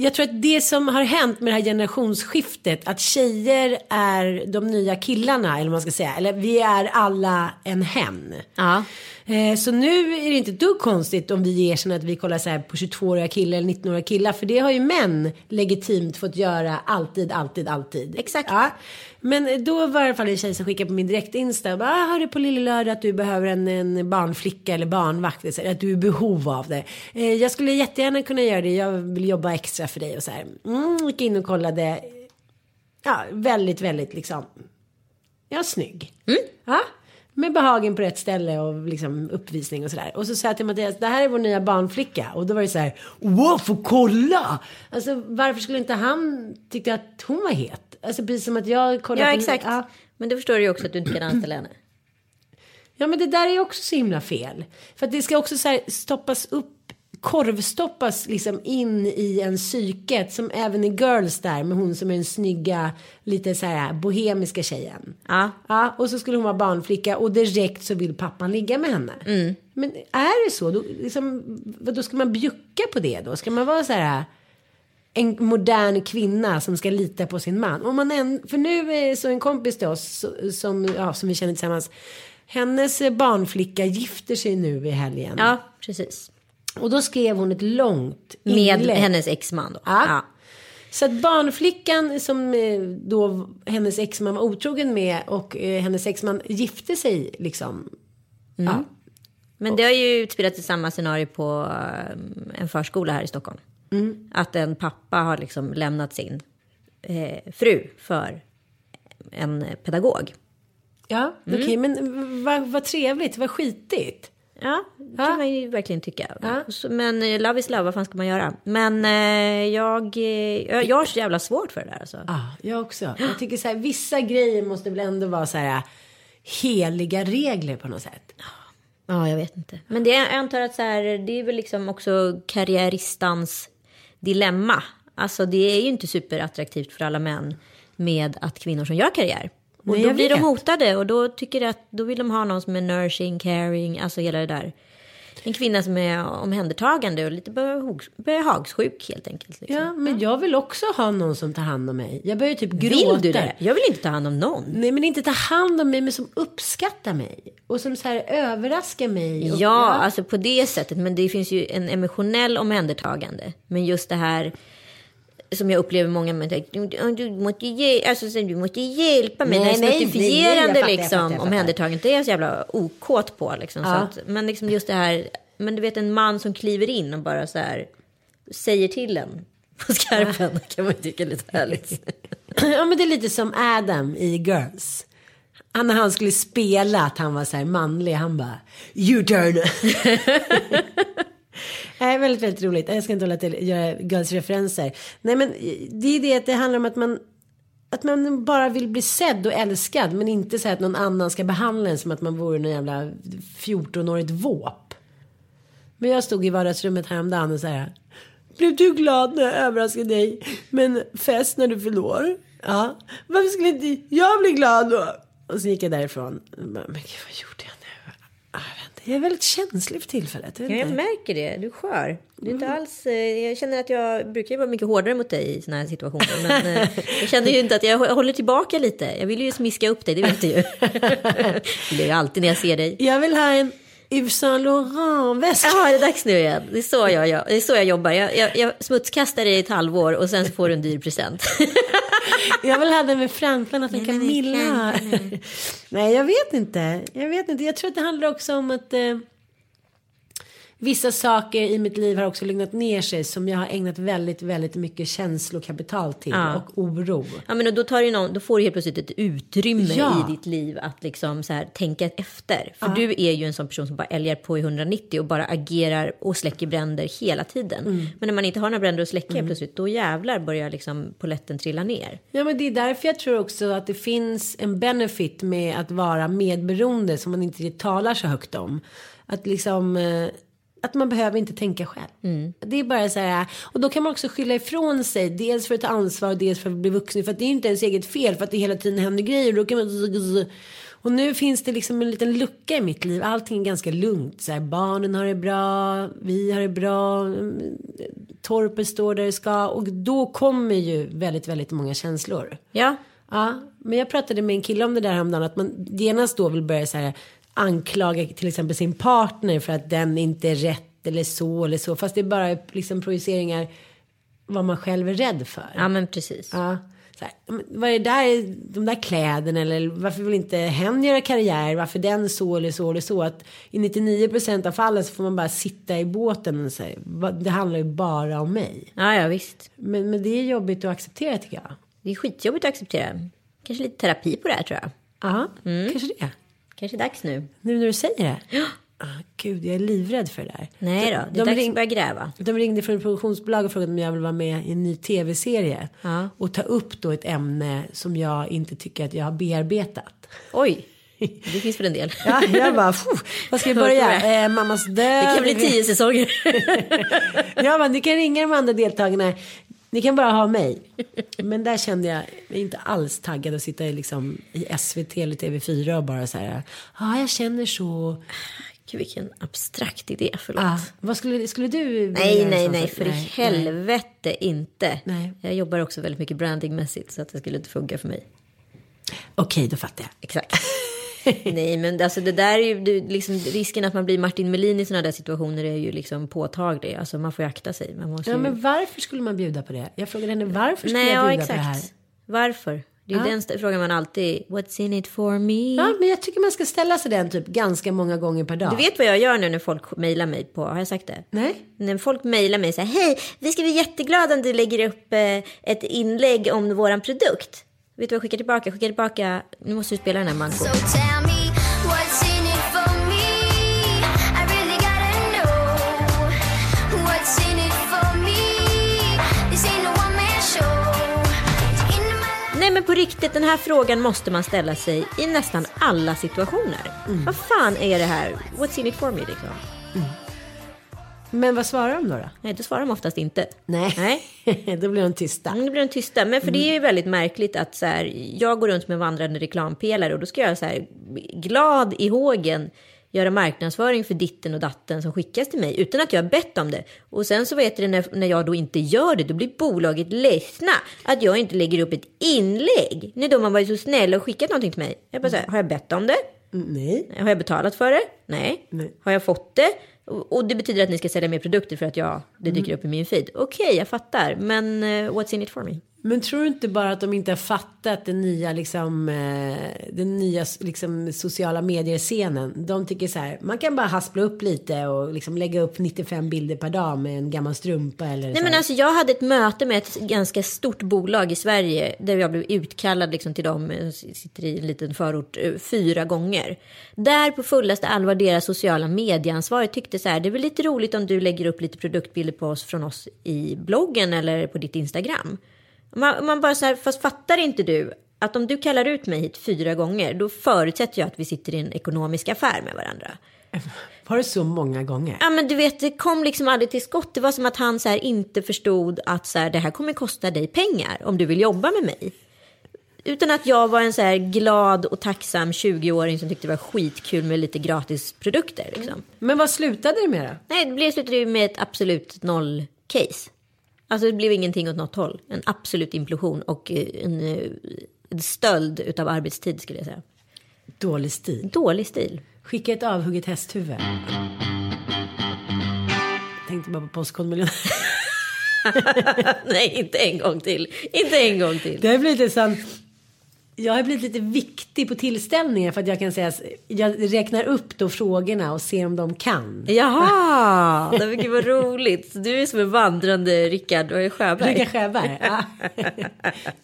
jag tror att det som har hänt med det här generationsskiftet, att tjejer är de nya killarna, eller vad man ska säga, eller vi är alla en hen. Ja. Eh, Så nu är det inte ett dugg konstigt om vi erkänner att vi kollar så här på 22-åriga killar eller 19-åriga killar. För det har ju män legitimt fått göra alltid, alltid, alltid. Exakt. Ja. Men då var det i alla fall en tjej som skickade på min direkt-insta och bara, "Ah, hörde på lille lördag att du behöver en, en barnflicka eller barnvakt. Så här, Att du är i behov av det. Eh, Jag skulle jättegärna kunna göra det, jag vill jobba extra för dig och så här. Mm, gick in och kollade. Ja, väldigt, väldigt liksom. Ja, snygg. Ja, med behagen på rätt ställe och liksom uppvisning och sådär. Och så sa jag till Mattias, det här är vår nya barnflicka. Och då var det så här, wow, kolla! Alltså varför skulle inte han tycka att hon var het? Alltså precis som att jag kollade Ja, på... exakt. Ja. Men då förstår du ju också att du inte kan anställa henne. Ja men det där är ju också så himla fel. För att det ska också så här stoppas upp, korvstoppas liksom in i en psyket som även i Girls där med hon som är den snygga, lite så här bohemiska tjejen. Ja. Ja, och så skulle hon vara barnflicka och direkt så vill pappan ligga med henne. Men är det så, då, liksom, då ska man bjucka på det då? Ska man vara så här en modern kvinna som ska lita på sin man. Om man än, för nu är så en kompis till oss som, ja, som vi känner tillsammans. Hennes barnflicka gifter sig nu i helgen. Ja, precis. Och då skrev hon ett långt Med inlägg. hennes exman då. Ja. Så att barnflickan som eh, då hennes exman var otrogen med och eh, hennes exman gifte sig liksom. Ja. Men det har ju utspelat i samma scenario på eh, en förskola här i Stockholm. Att en pappa har liksom lämnat sin eh, fru för en pedagog. Ja, okej, men vad vad trevligt, vad skitigt. Ja, det Ja. kan man ju verkligen tycka. Ja. Men eh, love is love, vad fan ska man göra? Men eh, jag, eh, jag, jag har så jävla svårt för det där alltså. Ja, jag också. Jag tycker så här, vissa grejer måste väl ändå vara så här heliga regler på något sätt. Ja, jag vet inte. Men det, jag antar att så här, det är väl liksom också karriäristans dilemma. Alltså det är ju inte superattraktivt för alla män med att kvinnor som gör karriär. Och Nej, då blir de vet. hotade och då tycker att då vill de ha någon som är nursing, caring, alltså hela det där. En kvinna som är omhändertagande och lite behag- behagssjuk helt enkelt. Liksom. Ja, men jag vill också ha någon som tar hand om mig. Jag börjar typ gråta. Vill du det? Jag vill inte ta hand om någon. Nej, men inte ta hand om mig, men som uppskattar mig. Och som så här överraskar mig. Och, Ja, alltså på det sättet. Men det finns ju en emotionell omhändertagande. Men just det här som jag upplever många med du, du, måste, ge, alltså, så du måste hjälpa mig. Nej, Nej, nej, nej, notifierande jag liksom, fattar, jag fattar. omhändertagandet. Det är jag så jävla okåt på. Liksom, så Ja. att, men liksom just det här, men du vet en man som kliver in och bara så här säger till en på skarpen. kan man tycka är lite härligt. ja, men det är lite som Adam i Girls. Han, när han skulle spela att han var så här manlig, han bara You turn. Nej, väldigt, väldigt roligt. Jag ska inte hålla till göra Girls-referenser. Nej, men det är det att det handlar om att man att man bara vill bli sedd och älskad men inte så att någon annan ska behandla en som att man vore någon jävla 14-årigt våp. Men jag stod i vardagsrummet häromdagen och så här. Blev du glad när jag överraskade dig med en fest när du fyllde år? Ja. Varför skulle inte jag bli glad då? Och så gick jag därifrån. Men gud, vad gjorde jag? Jag, är väldigt känslig för tillfället. Jag Ja, jag märker det. Du är skör. Du är inte Mm. alls, eh, jag känner att jag brukar vara mycket hårdare mot dig i såna här situationer. Men eh, jag känner ju inte att jag håller tillbaka lite. Jag vill ju smiska upp dig, det vet du ju. det är ju alltid när jag ser dig. Jag vill ha en Yves Saint Laurent-väska. Är det dags nu igen? Det är så jag, jag, det är så jag jobbar. Jag, jag, jag smutskastar dig i ett halvår och sen får du en dyr present. Jag vill ha den med framflanat från Camilla. Nej, jag vet inte. Jag vet inte. Jag tror att det handlar också om att eh, vissa saker i mitt liv har också lugnat ner sig som jag har ägnat väldigt, väldigt mycket känslokapital till Ja. och oro. Ja, men då, tar du någon, då får du helt plötsligt ett utrymme Ja. i ditt liv att liksom så här, tänka efter. För du är ju en sån person som bara älgar på i 190 och bara agerar och släcker bränder hela tiden. Mm. Men när man inte har några bränder att släcka helt plötsligt, då jävlar börjar liksom poletten trilla ner. Ja, men det är därför jag tror också att det finns en benefit med att vara medberoende som man inte talar så högt om. Att liksom eh, att man behöver inte tänka själv. Det är bara så här. Och då kan man också skylla ifrån sig. Dels för att ta ansvar och dels för att bli vuxen. För att det är inte ens eget fel. För att det hela tiden händer grejer. Då kan man... Och nu finns det liksom en liten lucka i mitt liv. Allting är ganska lugnt. Så här, barnen har det bra. Vi har det bra. mm, Torpet står där det ska. Och då kommer ju väldigt, väldigt många känslor. Ja, Ja, men jag pratade med en kille om det där häromdagen. Att man genast då vill börja så här anklaga till exempel sin partner för att den inte är rätt eller så eller så. Fast det är bara liksom projiceringar vad man själv är rädd för. ja men precis. Ja. Så här, vad är det där, de där kläderna eller varför vill inte hen göra karriär? Varför den så eller så eller så? Att i 99% av fallen så får man bara sitta i båten och säga det handlar ju bara om mig. Ja, ja visst. Men, men det är jobbigt att acceptera tycker jag. Det är skitjobbigt att acceptera. Kanske lite terapi på det här tror jag. Ja, Mm. kanske det. Kanske dags nu. Nu när du säger det. Ja. Ah, gud, jag är livrädd för det där. Nej då, det är de, dags ring, att börja gräva. de ringde från ett produktionsbolag och frågade om jag vill vara med i en ny tv-serie. Ja. Och ta upp då ett ämne som jag inte tycker att jag har bearbetat. Oj, det finns väl en del. Ja, jag bara, "Phew, vad ska vi börja? Eh, mammas död. Det kan bli tio säsonger. Jag bara, ni kan ringa de andra deltagarna. Ni kan bara ha mig. Men där kände jag mig inte alls taggad att sitta i, liksom, i SVT eller TV4 och bara så här. Ja, jag känner så. Gud vilken abstrakt idé, förlåt. Ah, vad skulle, skulle du Nej, nej, nej, för i nej. helvete inte. Nej. Jag jobbar också väldigt mycket brandingmässigt så att det skulle inte funka för mig. Okej, då fattar jag. Exakt. nej, men alltså det där är ju det, liksom, risken att man blir Martin Melin i sådana där situationer är ju liksom påtaglig. Alltså man får ju akta sig. Man måste Ja, ju... men varför skulle man bjuda på det? Jag frågade henne varför skulle Nej, jag ja, bjuda på det här? exakt. Varför? Det är Ja. den frågan man alltid, what's in it for me? Ja, men jag tycker man ska ställa sig den typ ganska många gånger per dag. Du vet vad jag gör nu när folk mejlar mig på, har jag sagt det? Nej? När folk mejlar mig så här, hej, vi ska bli jätteglada om du lägger upp eh, ett inlägg om våran produkt. Vet du vad jag skickar tillbaka? Jag skickar tillbaka, nu måste du spela den här Manko. So tell me what's in it for me. I really gotta know what's in it for me. This ain't no one man show. In my life. Nej men på riktigt, den här frågan måste man ställa sig i nästan alla situationer. Vad fan är det här? What's in it for me liksom? Men vad svarar de då? då? Nej, då svarar de oftast inte. Nej, Nej. då blir de tysta. Mm, det blir de tysta. Men för det är ju väldigt märkligt att så här, jag går runt med vandrande reklampelare och då ska jag så här, glad i hågen göra marknadsföring för ditten och datten som skickas till mig utan att jag har bett om det. Och sen så vet du när, när jag då inte gör det, då blir bolaget ledsna att jag inte lägger upp ett inlägg. När de har varit så snälla och skickat någonting till mig. Jag bara så här, har jag bett om det? Mm, Nej. Har jag betalat för det? Nej. Nej. Har jag fått det? Och det betyder att ni ska sälja mer produkter för att jag, det dyker upp i min feed. Okej, jag fattar. Men eh, what's in it for me? Men tror du inte bara att de inte har fattat den nya, liksom, eh, den nya liksom, sociala medier-scenen? De tycker så här, man kan bara haspla upp lite och liksom lägga upp 95 bilder per dag med en gammal strumpa eller Nej men alltså jag hade ett möte med ett ganska stort bolag i Sverige där jag blev utkallad liksom till dem, jag sitter i en liten förort, eh, fyra gånger. Där på fullaste allvar deras sociala medieansvarig tyckte så här, det är väl lite roligt om du lägger upp lite produktbilder på oss från oss i bloggen eller på ditt Instagram. Man, man bara så här, fast fattar inte du att om du kallar ut mig hit fyra gånger, då förutsätter jag att vi sitter i en ekonomisk affär med varandra. Var det så många gånger? Ja men du vet det kom liksom aldrig till skott. Det var som att han så här inte förstod att så här, det här kommer kosta dig pengar om du vill jobba med mig. utan att jag var en så här glad och tacksam 20-åring som tyckte det var skitkul med lite gratis produkter. Liksom. Men vad slutade det med då? Nej, det slutade ju med ett absolut noll-case. Alltså det blev ingenting åt något håll. En absolut implosion och eh, en, eh, en stöld utav arbetstid skulle jag säga. Dålig stil. Dålig stil. Skicka ett avhugget hästhuvud. Tänkte bara på Postkodmiljonären. Nej, inte en gång till. Inte en gång till. Det blivit en sån... Jag har blivit lite viktig på tillställningar för att jag kan säga... Jag räknar upp då frågorna och ser om de kan. Jaha, det var gud vad roligt. Du är som en vandrande Rickard och Sjöberg. Rickard Sjöberg. Ja.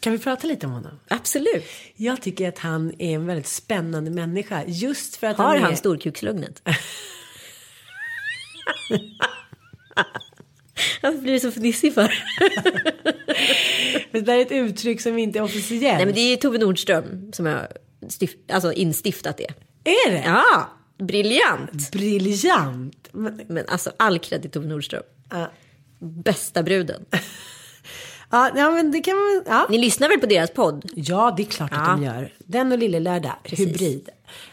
Kan vi prata lite om honom? Absolut. Jag tycker att han är en väldigt spännande människa. Just för att Har han är... han storkukslugnet? Varför blir du så fnissig för? Det där är ett uttryck som inte är officiellt. Nej men det är Tove Nordström som har stift, alltså instiftat det. Är det? Ja, briljant. Briljant. Men- Men alltså all cred till Tove Nordström. Ja. Bästa bruden. Ja, men det kan man... Ja. Ni lyssnar väl på deras podd? Ja, det är klart att Ja. de gör. Den och Lille Lördag, Precis. hybrid.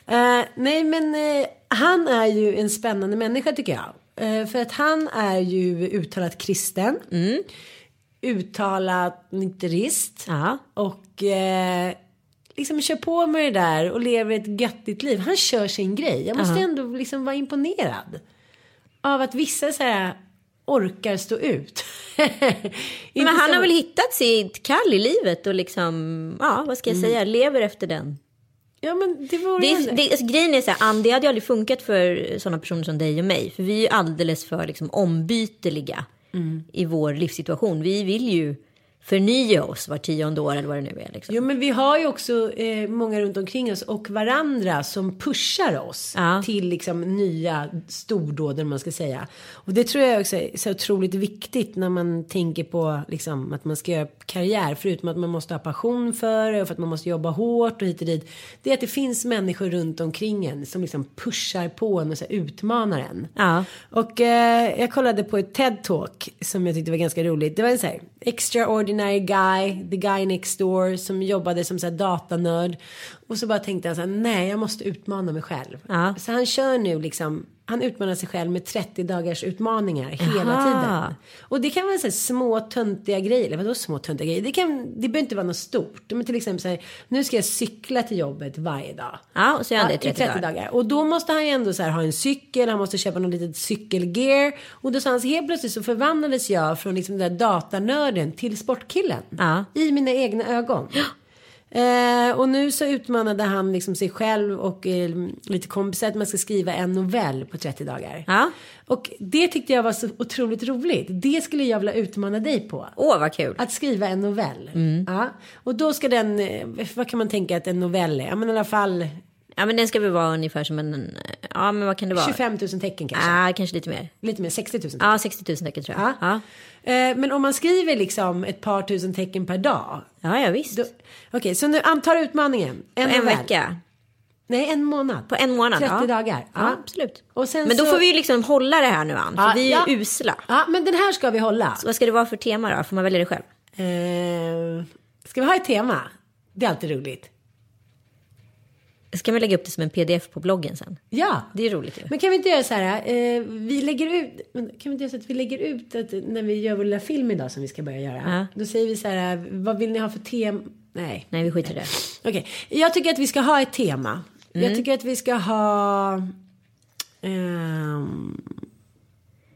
Eh, nej, men eh, han är ju en spännande människa tycker jag. Eh, för att han är ju uttalat kristen. Mm. Uttalat nykterist. Ja. Och eh, liksom kör på med det där och lever ett göttigt liv. Han kör sin grej. Jag måste ändå liksom vara imponerad. Av att vissa så här orkar stå ut. Men han så- har väl hittat sitt kall i livet och liksom, ja vad ska jag säga, lever efter den. Ja men det vore Det är, det, alltså, grejen är så här, Ann, det hade ju aldrig funkat för sådana personer som dig och mig. För vi är ju alldeles för liksom, ombyteliga i vår livssituation. Vi vill ju förnya oss var tionde år eller vad det nu är. Liksom. Jo men vi har ju också eh, många runt omkring oss och varandra som pushar oss Ja. till liksom nya stordåd om man ska säga. Och det tror jag också är så otroligt viktigt när man tänker på liksom att man ska göra karriär. Förutom att man måste ha passion för det och för att man måste jobba hårt och hit och dit. Det är att det finns människor runt omkring en som liksom pushar på en och så utmanar en. Ja. Och eh, jag kollade på ett TED-talk som jag tyckte var ganska roligt. Det var en så här extraordinary guy, the guy next door som jobbade som så här datanörd. Och så bara tänkte han så här, nej jag måste utmana mig själv. Ja. Så han kör nu liksom, han utmanar sig själv med 30 dagars utmaningar hela Jaha. tiden. Och det kan vara så här små töntiga grejer, eller vadå små töntiga grejer? Det, kan, det behöver inte vara något stort. Men till exempel så här, nu ska jag cykla till jobbet varje dag. Ja, och så gör han det i Ja, 30, dagar. Och då måste han ju ändå så här ha en cykel, han måste köpa något litet cykelgear. Och då sa han så helt plötsligt så förvandlades jag från liksom den där datanörden till sportkillen. Ja. I mina egna ögon. Eh, och nu så utmanade han liksom sig själv och eh, lite kompisar att man ska skriva en novell på 30 dagar. Ja. Och det tyckte jag var så otroligt roligt. Det skulle jag vilja utmana dig på. Åh vad kul. Att skriva en novell. Mm. Ja. Och då ska den, eh, vad kan man tänka att en novell är? Ja men i alla fall Ja men den ska väl vara ungefär som en, ja men vad kan det vara? 25 000 tecken kanske. Ja, kanske lite mer. Lite mer, 60 000 tecken. Ja, 60 000 tecken tror jag. Ja. Ja, Eh, Men om man skriver liksom ett par tusen tecken per dag. ja, ja visst. Okej, så nu antar utmaningen. En, en vecka. Nej, en månad. På en månad. 30 ja. dagar. Ja, absolut. Och sen men då så- får vi ju liksom hålla det här nu Ann, för Ja, vi är ja. ju usla. Ja, men den här ska vi hålla. Så vad ska det vara för tema då? Får man välja det själv? Eh, ska vi ha ett tema? Det är alltid roligt. Ska vi lägga upp det som en pdf på bloggen sen? Ja. Det är roligt ju. Men kan vi inte göra så här, eh, vi lägger ut, kan vi inte göra så att vi lägger ut att när vi gör vår lilla film idag som vi ska börja göra. Ja. Då säger vi så här, vad vill ni ha för tema? Nej. Nej, vi skiter i det. Okej, jag tycker att vi ska ha ett tema. Mm. Jag tycker att vi ska ha ehm,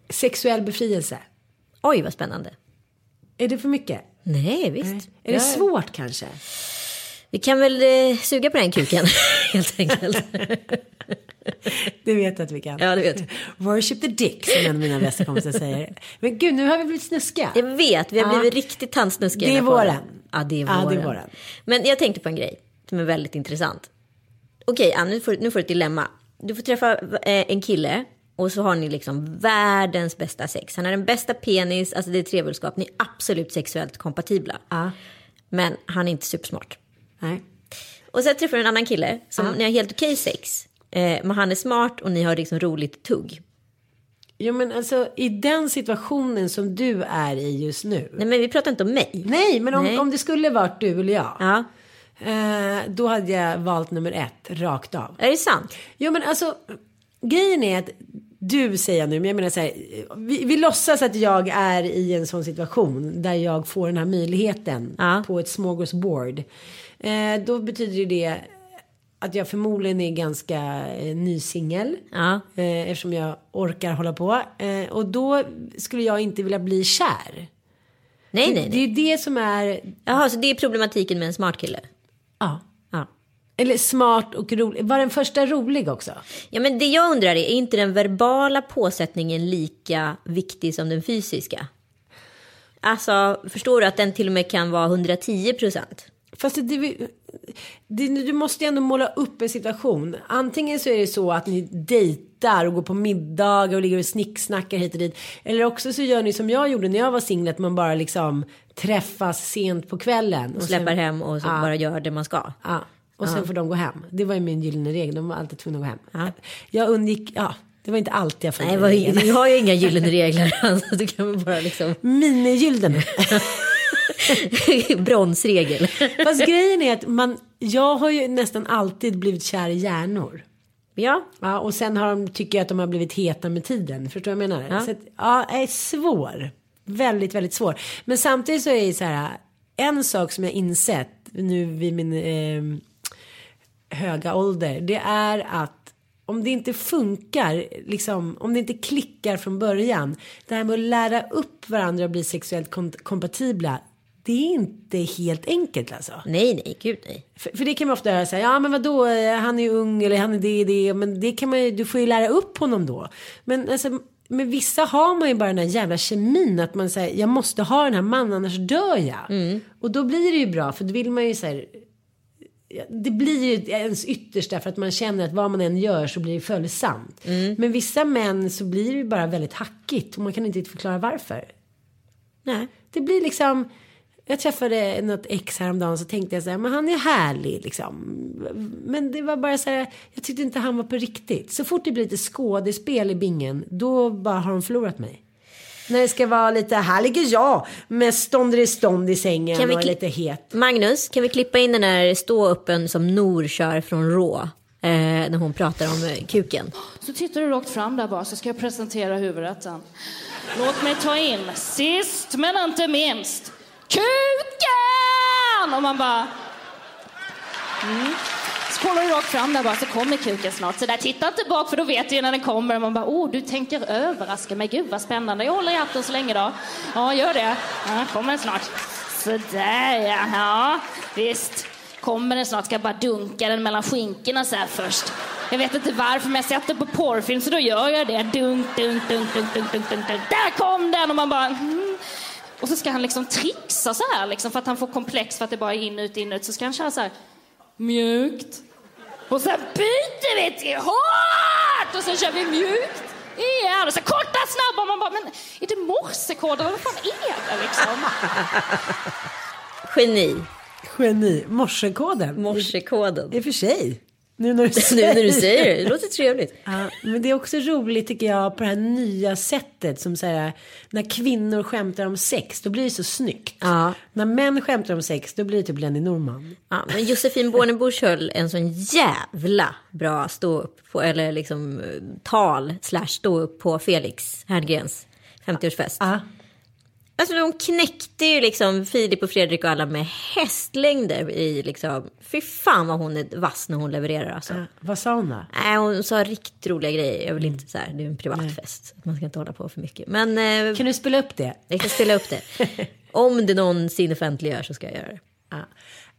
sexuell befrielse. Oj, vad spännande. Är det för mycket? Nej, visst. Är det svårt kanske? Vi kan väl eh, suga på den kuken, helt enkelt. Det vet jag att vi kan. ja, det vet. Worship the dick som en av mina bästa kompisar säger. Men gud, nu har vi blivit snuskiga. Jag vet, vi har Ja. blivit riktigt tandsnuskiga. Det är våren. Ja, det är Ja, våren. det är våren. Men jag tänkte på en grej som är väldigt intressant. Okej, Ann, nu får, nu får du ett dilemma. Du får träffa eh, en kille och så har ni liksom världens bästa sex. Han har den bästa penis, alltså det är trevulskap. Ni är absolut sexuellt kompatibla. Ja. Men han är inte supersmart. Nej. Och sen träffar du en annan kille som ni har helt okej sex. Eh, men han är smart och ni har liksom roligt tugg. Jo men alltså i den situationen som du är i just nu. Nej men vi pratar inte om mig. Nej men om, Nej. om det skulle varit du eller jag. Ja. Eh, då hade jag valt nummer ett, rakt av. Är det sant? Jo men alltså, grejen är att du säger jag nu, men jag menar så här, vi, vi låtsas att jag är i en sån situation där jag får den här möjligheten Ja. på ett smorgasbord. Eh, då betyder det att jag förmodligen är ganska eh, ny singel. Ja. Eh, eftersom jag orkar hålla på. Eh, och då skulle jag inte vilja bli kär. Nej, nej, Det är nej. det som är, Jaha, så det är problematiken med en smart kille? ja. Ja. Eller smart och rolig. Var den första rolig också? Ja, men det jag undrar är, är inte den verbala påsättningen lika viktig som den fysiska? Alltså, förstår du att den till och med kan vara 110 procent? Fast det, det, det, du måste ju ändå måla upp en situation. Antingen så är det så att ni dejtar och går på middagar och ligger och snicksnackar hit och dit. Eller också så gör ni som jag gjorde när jag var singel. Att man bara liksom träffas sent på kvällen. Och Släpper sen, hem och så Ja. bara gör det man ska. Ja, och sen får de gå hem. Det var ju min gyllene regel. De var alltid tvungna att gå hem. Ja. Jag undgick, ja, det var inte alltid jag Nej, följde vad, regeln. vi har ju inga gyllene regler. Alltså, du kan bara liksom... Minigylden. Bronsregel. Fast grejen är att man, jag har ju nästan alltid blivit kär i hjärnor. Ja, Ja, och sen har de, tycker jag att de har blivit heta med tiden. Förstår du vad jag menar? Ja. Så att, ja, är svår. Väldigt, väldigt svår. Men samtidigt så är det så här. En sak som jag insett nu vid min eh, höga ålder. Det är att om det inte funkar, liksom, om det inte klickar från början. Det här med att lära upp varandra och bli sexuellt kom- kompatibla. Det är inte helt enkelt alltså. nej, nej, gud nej. För, för det kan man ofta höra så här, ja men vadå, han är ung eller han är det, det, men det kan man ju, du får ju lära upp honom då. Men alltså, med vissa har man ju bara den här jävla kemin att man säger, jag måste ha den här mannen annars dör jag. Och då blir det ju bra, för då vill man ju så här, det blir ju ens yttersta för att man känner att vad man än gör så blir det följsamt. Men vissa män så blir det ju bara väldigt hackigt och man kan inte riktigt förklara varför. Nej. Det blir liksom. Jag träffade något ex häromdagen så tänkte jag så här, men han är härlig liksom. Men det var bara så här, jag tyckte inte han var på riktigt. Så fort det blir lite skådespel i bingen, då bara har de förlorat mig. När det ska vara lite, här ligger jag med stånd i stånd i sängen Kan vi och är lite het. Magnus, kan vi klippa in den där stå-uppen som Nor kör från Rå? Eh, när hon pratar om eh, kuken. Så tittar du rakt fram där bara så ska jag presentera huvudrätten. Låt mig ta in, sist men inte minst, kuken! Och man bara... Mm. Kollar du rakt fram där bara så kommer kuken snart. Så där, titta inte bak för då vet du ju när den kommer. Man bara, oh du tänker överraska mig. Gud vad spännande. Jag håller i hatten så länge då. Ja, gör det. Ja, kommer den snart. Sådär ja. ja, visst. Kommer den snart. Ska jag bara dunka den mellan skinkorna så här först. Jag vet inte varför men jag sätter på porrfilm så då gör jag det. Dunk, dunk, dunk, dunk, dunk, dunk, dunk, dunk. Där kom den! Och man bara... Mm. Och så ska han liksom trixa så här liksom för att han får komplex för att det bara är in, ut, in, ut. Så ska han köra så här mjukt. Och sen byter vi till hårt! Och sen kör vi mjukt igen. Och så korta, snabba. Och man bara, men är det morsekoden? Vad fan är det liksom? Geni. Geni, morsekoden. Morsekoden. I och för sig. Nu när du Nu säger när du säger det, det låter trevligt. Ja, men det är också roligt tycker jag på det här nya sättet som säger när kvinnor skämtar om sex då blir det så snyggt. Ja. När män skämtar om sex då blir det typ Lenny Norman. Ja, men Josefin Bornebusch höll en sån jävla bra stå upp på, eller liksom eh, tal slash stå upp på Felix Herngrens 50-årsfest. Ja. Alltså de knäckte ju liksom Filip och Fredrik och alla med hästlängder i liksom, fy fan vad hon är vass när hon levererar alltså. Ja, Vad sa hon då? Nej, hon sa riktigt roliga grejer. Jag vill inte så här, det är en privatfest. Man ska inte hålla på för mycket. Men eh, Kan du spela upp det? jag kan ställa upp det. Om det någonsin offentliggör så ska jag göra det. Ja.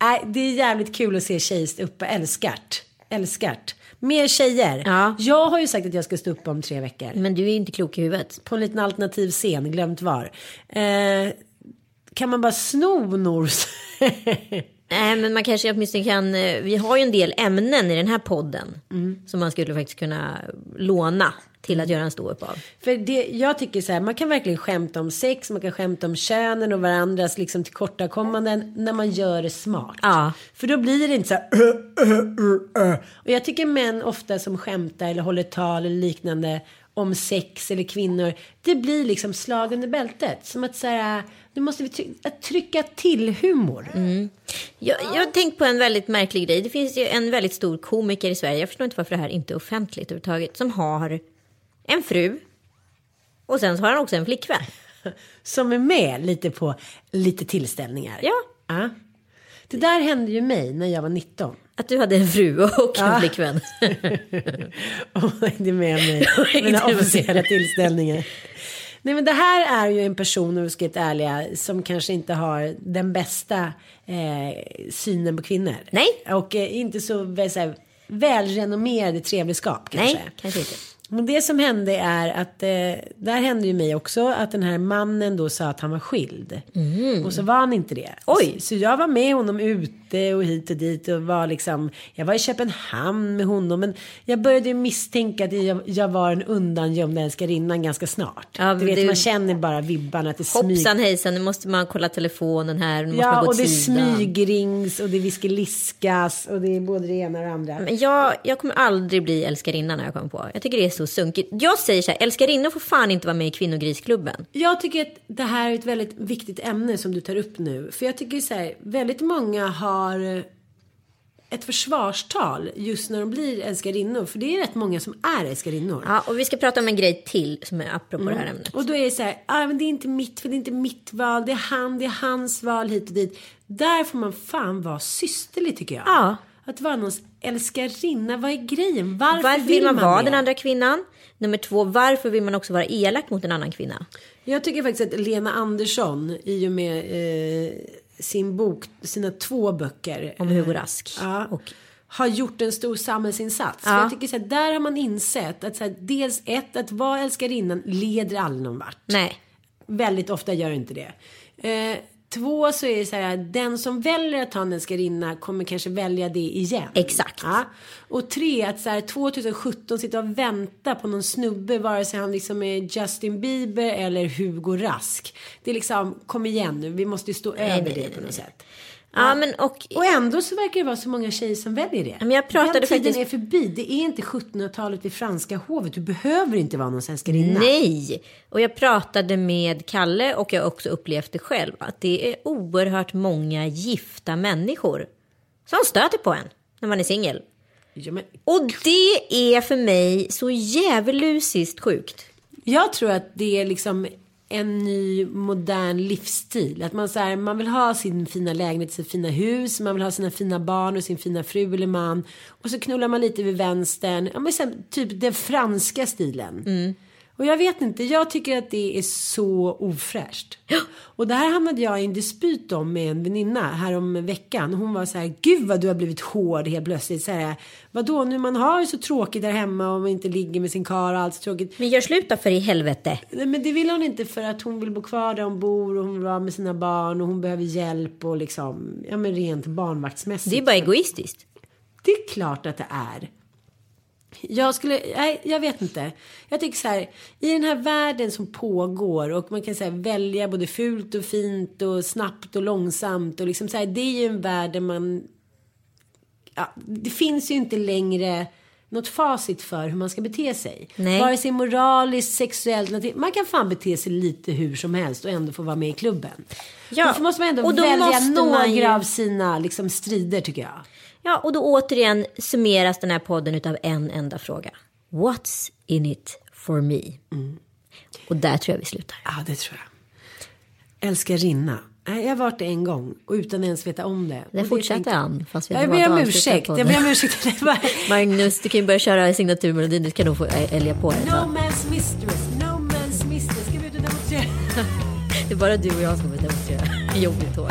Nej, det är jävligt kul att se tjejer stå uppe. Älskart. Älskart. Mer tjejer. Ja. Jag har ju sagt att jag ska stå upp om tre veckor. Men du är inte klok i huvudet. På en liten alternativ scen, glömt var. Eh, kan man bara sno Nors? Nej, men man kanske åtminstone kan... eh, Vi har ju en del ämnen i den här podden. Mm. Som man skulle faktiskt kunna låna till att göra en ståupp av. För det, jag tycker så här, man kan verkligen skämta om sex, man kan skämta om könen och varandras liksom tillkortakommanden när man gör det smart. Ja. För då blir det inte så här. Och jag tycker män ofta som skämtar eller håller tal eller liknande om sex eller kvinnor. Det blir liksom slag under bältet. Som att så här, nu måste vi att trycka till humor. Jag, jag har tänkt på en väldigt märklig grej. Det finns ju en väldigt stor komiker i Sverige, jag förstår inte varför det här inte är offentligt överhuvudtaget, som har en fru och sen så har han också en flickvän. Som är med lite på lite tillställningar. Ja. Ja. Det där hände ju mig när jag var 19. Att du hade en fru och en Ja. flickvän. och hängde med mig mina officiella tillställningar. Nej men det här är ju en person, om vi ska vara ärliga, som kanske inte har den bästa eh, synen på kvinnor. Nej. Och eh, inte så, så här, välrenommerade trevligskap kanske. Nej, kanske inte. Men det som hände är att, eh, där hände ju mig också, att den här mannen då sa att han var skild. Och så var han inte det. Mm. Oj. Så, så jag var med honom ute och hit och dit och var liksom, jag var i Köpenhamn med honom. Men jag började ju misstänka att jag, jag var en undangömd älskarinnan ganska snart. Ja, du vet, du- man känner bara vibbarna att det smyger. Hoppsan hejsan, nu måste man kolla telefonen här, nu måste man Ja, gå och det sidan. smygrings och det viskeliskas och det är både det ena och det andra. Men jag, jag kommer aldrig bli älskarinna när jag kommer på. Jag tycker det är så sunkigt. Jag säger så här, älskarinnor får fan inte vara med i kvinnogrisklubben. Jag tycker att det här är ett väldigt viktigt ämne som du tar upp nu. För jag tycker så här, väldigt många har ett försvarstal just när de blir älskarinnor. För det är rätt många som är älskarinnor. Ja, och vi ska prata om en grej till som är apropå det här ämnet. Och då är det så här, ah, men det är inte mitt för det är inte mitt val, det är han, det är hans val hit och dit. Där får man fan vara systerlig tycker jag. Ja. Att vara någons älskarinna, vad är grejen? Varför, Varför vill man vara det? den andra kvinnan? Nummer två, varför vill man också vara elak mot en annan kvinna? Jag tycker faktiskt att Lena Andersson i och med eh, sin bok, sina två böcker. Om Hugo Rask. Ja, Och- har gjort en stor samhällsinsats. Ja. Jag tycker så här, där har man insett att så här, dels ett, att vara älskarinnan leder aldrig någon vart. Nej. Väldigt ofta gör inte det. Eh, två så är det så här, den som väljer att ha en älskarinna kommer kanske välja det igen. Exakt. Ja. Och tre, att så här 2017 sitta och vänta på någon snubbe, vare sig han liksom är Justin Bieber eller Hugo Rask. Det är liksom, kom igen nu, vi måste ju stå över nej, det nej, på något sätt. Ja, men och... Och ändå så verkar det vara så många tjejer som väljer det. men jag pratade Den tiden faktiskt- är förbi. Det är inte 1700-talet vid franska hovet. Du behöver inte vara någon älskarinna. Nej! Och jag pratade med Kalle och jag har också upplevt det själv. Att det är oerhört många gifta människor som stöter på en när man är singel. Ja, men Och det är för mig så djävulusiskt sjukt. Jag tror att det är liksom en ny modern livsstil. Att man, så här, man vill ha sin fina lägenhet, sitt fina hus, man vill ha sina fina barn och sin fina fru eller man. Och så knullar man lite vid vänstern. Ja, men sen, typ den franska stilen. Mm. Och jag vet inte, jag tycker att det är så ofräscht. Och det här hamnade jag i en dispyt om med en väninna härom veckan. Hon var så här, gud vad du har blivit hård helt plötsligt. Så här, Vadå, nu man har ju så tråkigt där hemma och man inte ligger med sin karl och allt så tråkigt. Men gör slut då för i helvete. Nej, men det vill hon inte för att hon vill bo kvar där hon bor och hon vill vara med sina barn och hon behöver hjälp och liksom, ja men rent barnvaktsmässigt. Det är bara egoistiskt. Det är klart att det är. Jag skulle, nej, jag vet inte. Jag tycker så här, i den här världen som pågår och man kan säga välja både fult och fint och snabbt och långsamt och liksom så här, det är ju en värld där man, ja, det finns ju inte längre något facit för hur man ska bete sig. Nej. Vare sig moraliskt, sexuellt, någonting. man kan fan bete sig lite hur som helst och ändå få vara med i klubben. Ja, Då måste man ändå och då välja några ju- av sina liksom, strider tycker jag. Ja, och då återigen summeras den här podden utav en enda fråga. What's in it for me? Och där tror jag vi slutar. Ja, det tror jag. Älskarinna. Jag har varit det en gång och utan ens veta om det. Och fortsätter han, fast vi jag ber om ursäkt. Jag ber om ursäkt. Det Magnus, du kan ju börja köra signaturmelodin. Du kan nog få ä- älga på det. No man's mistress, no man's mistress. Ska vi ut och demonstrera? Det är bara du och jag som får demonstrera. Jobbigt tåg.